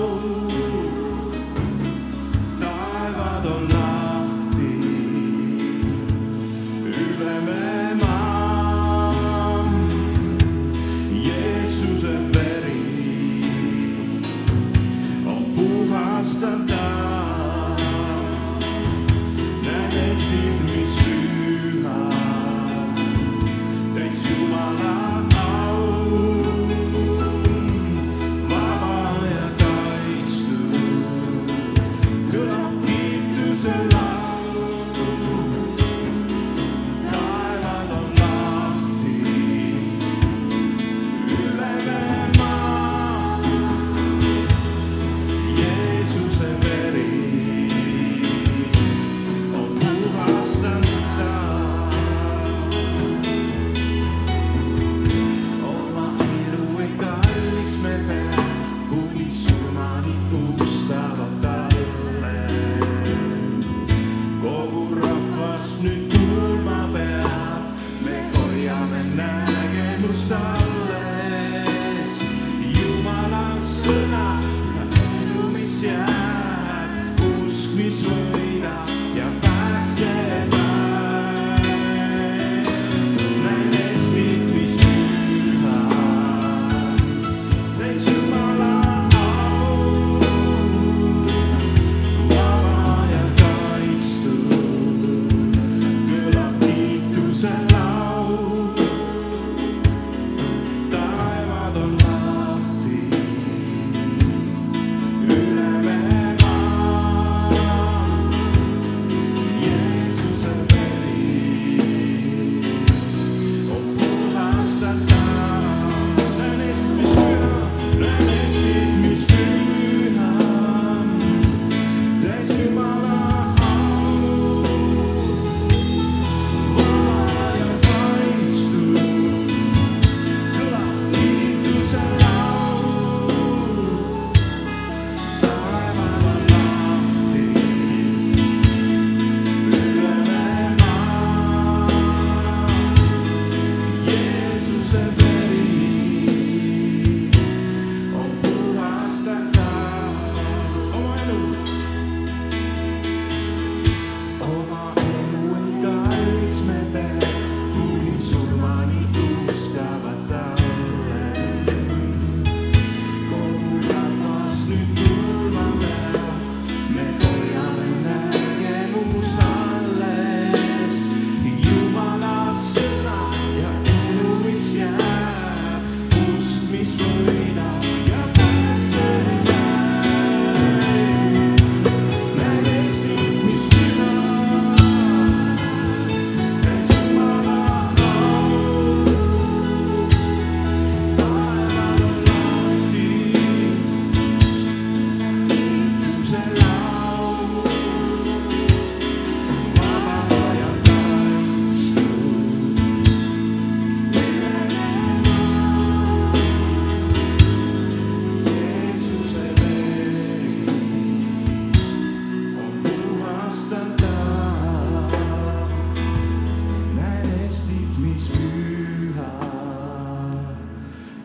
out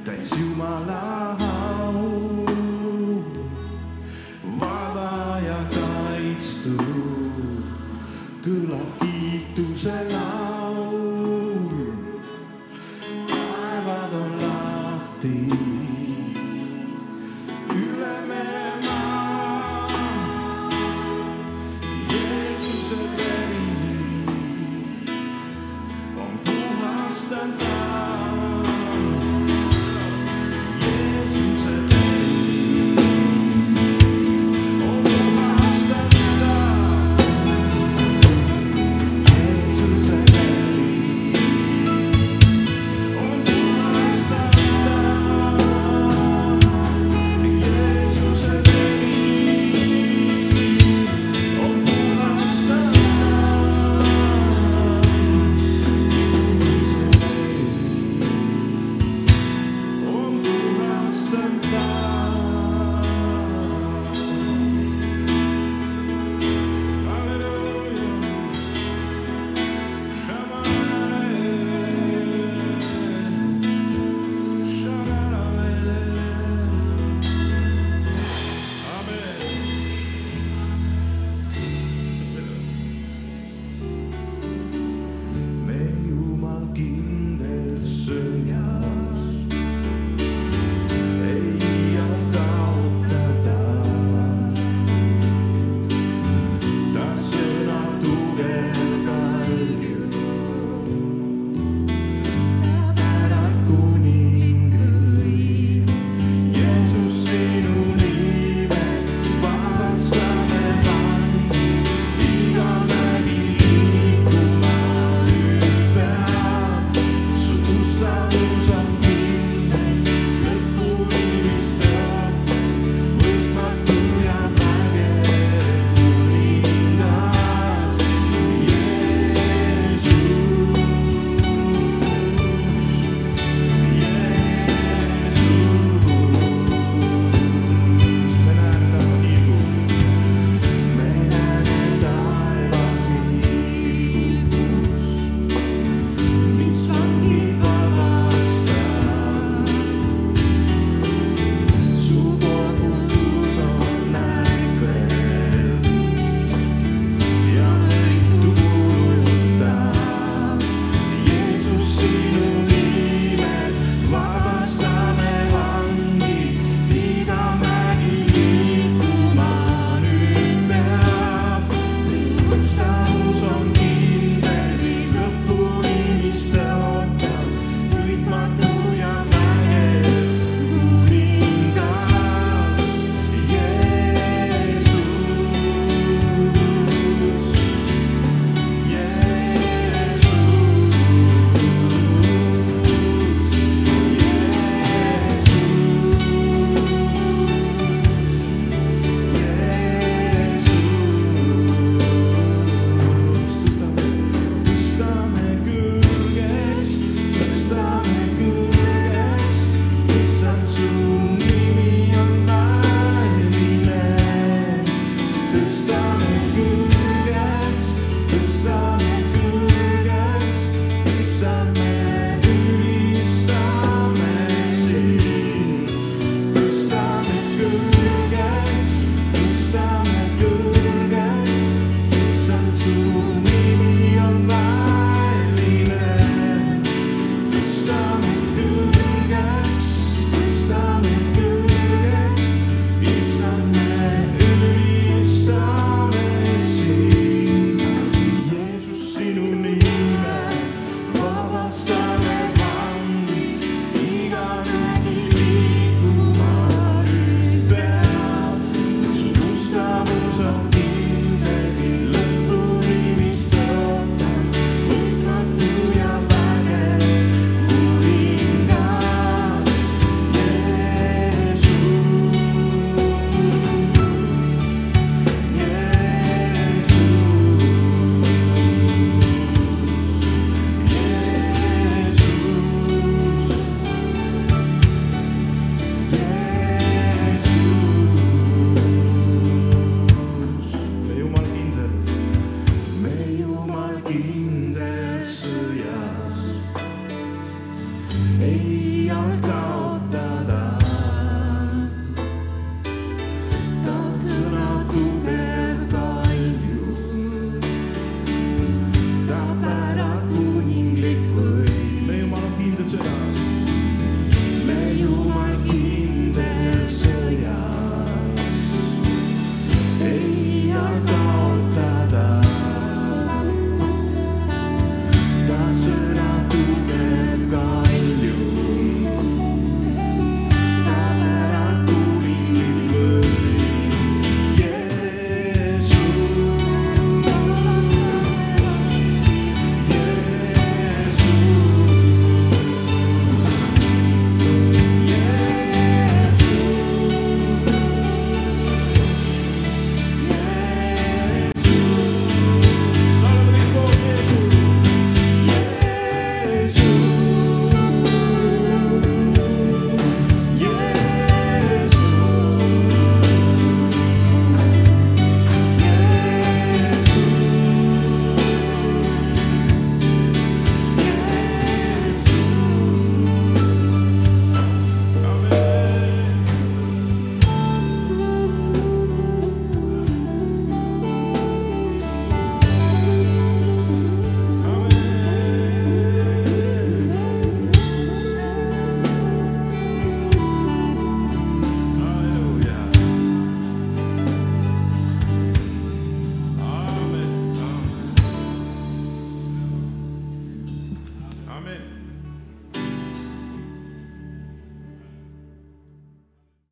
You're my Schumala.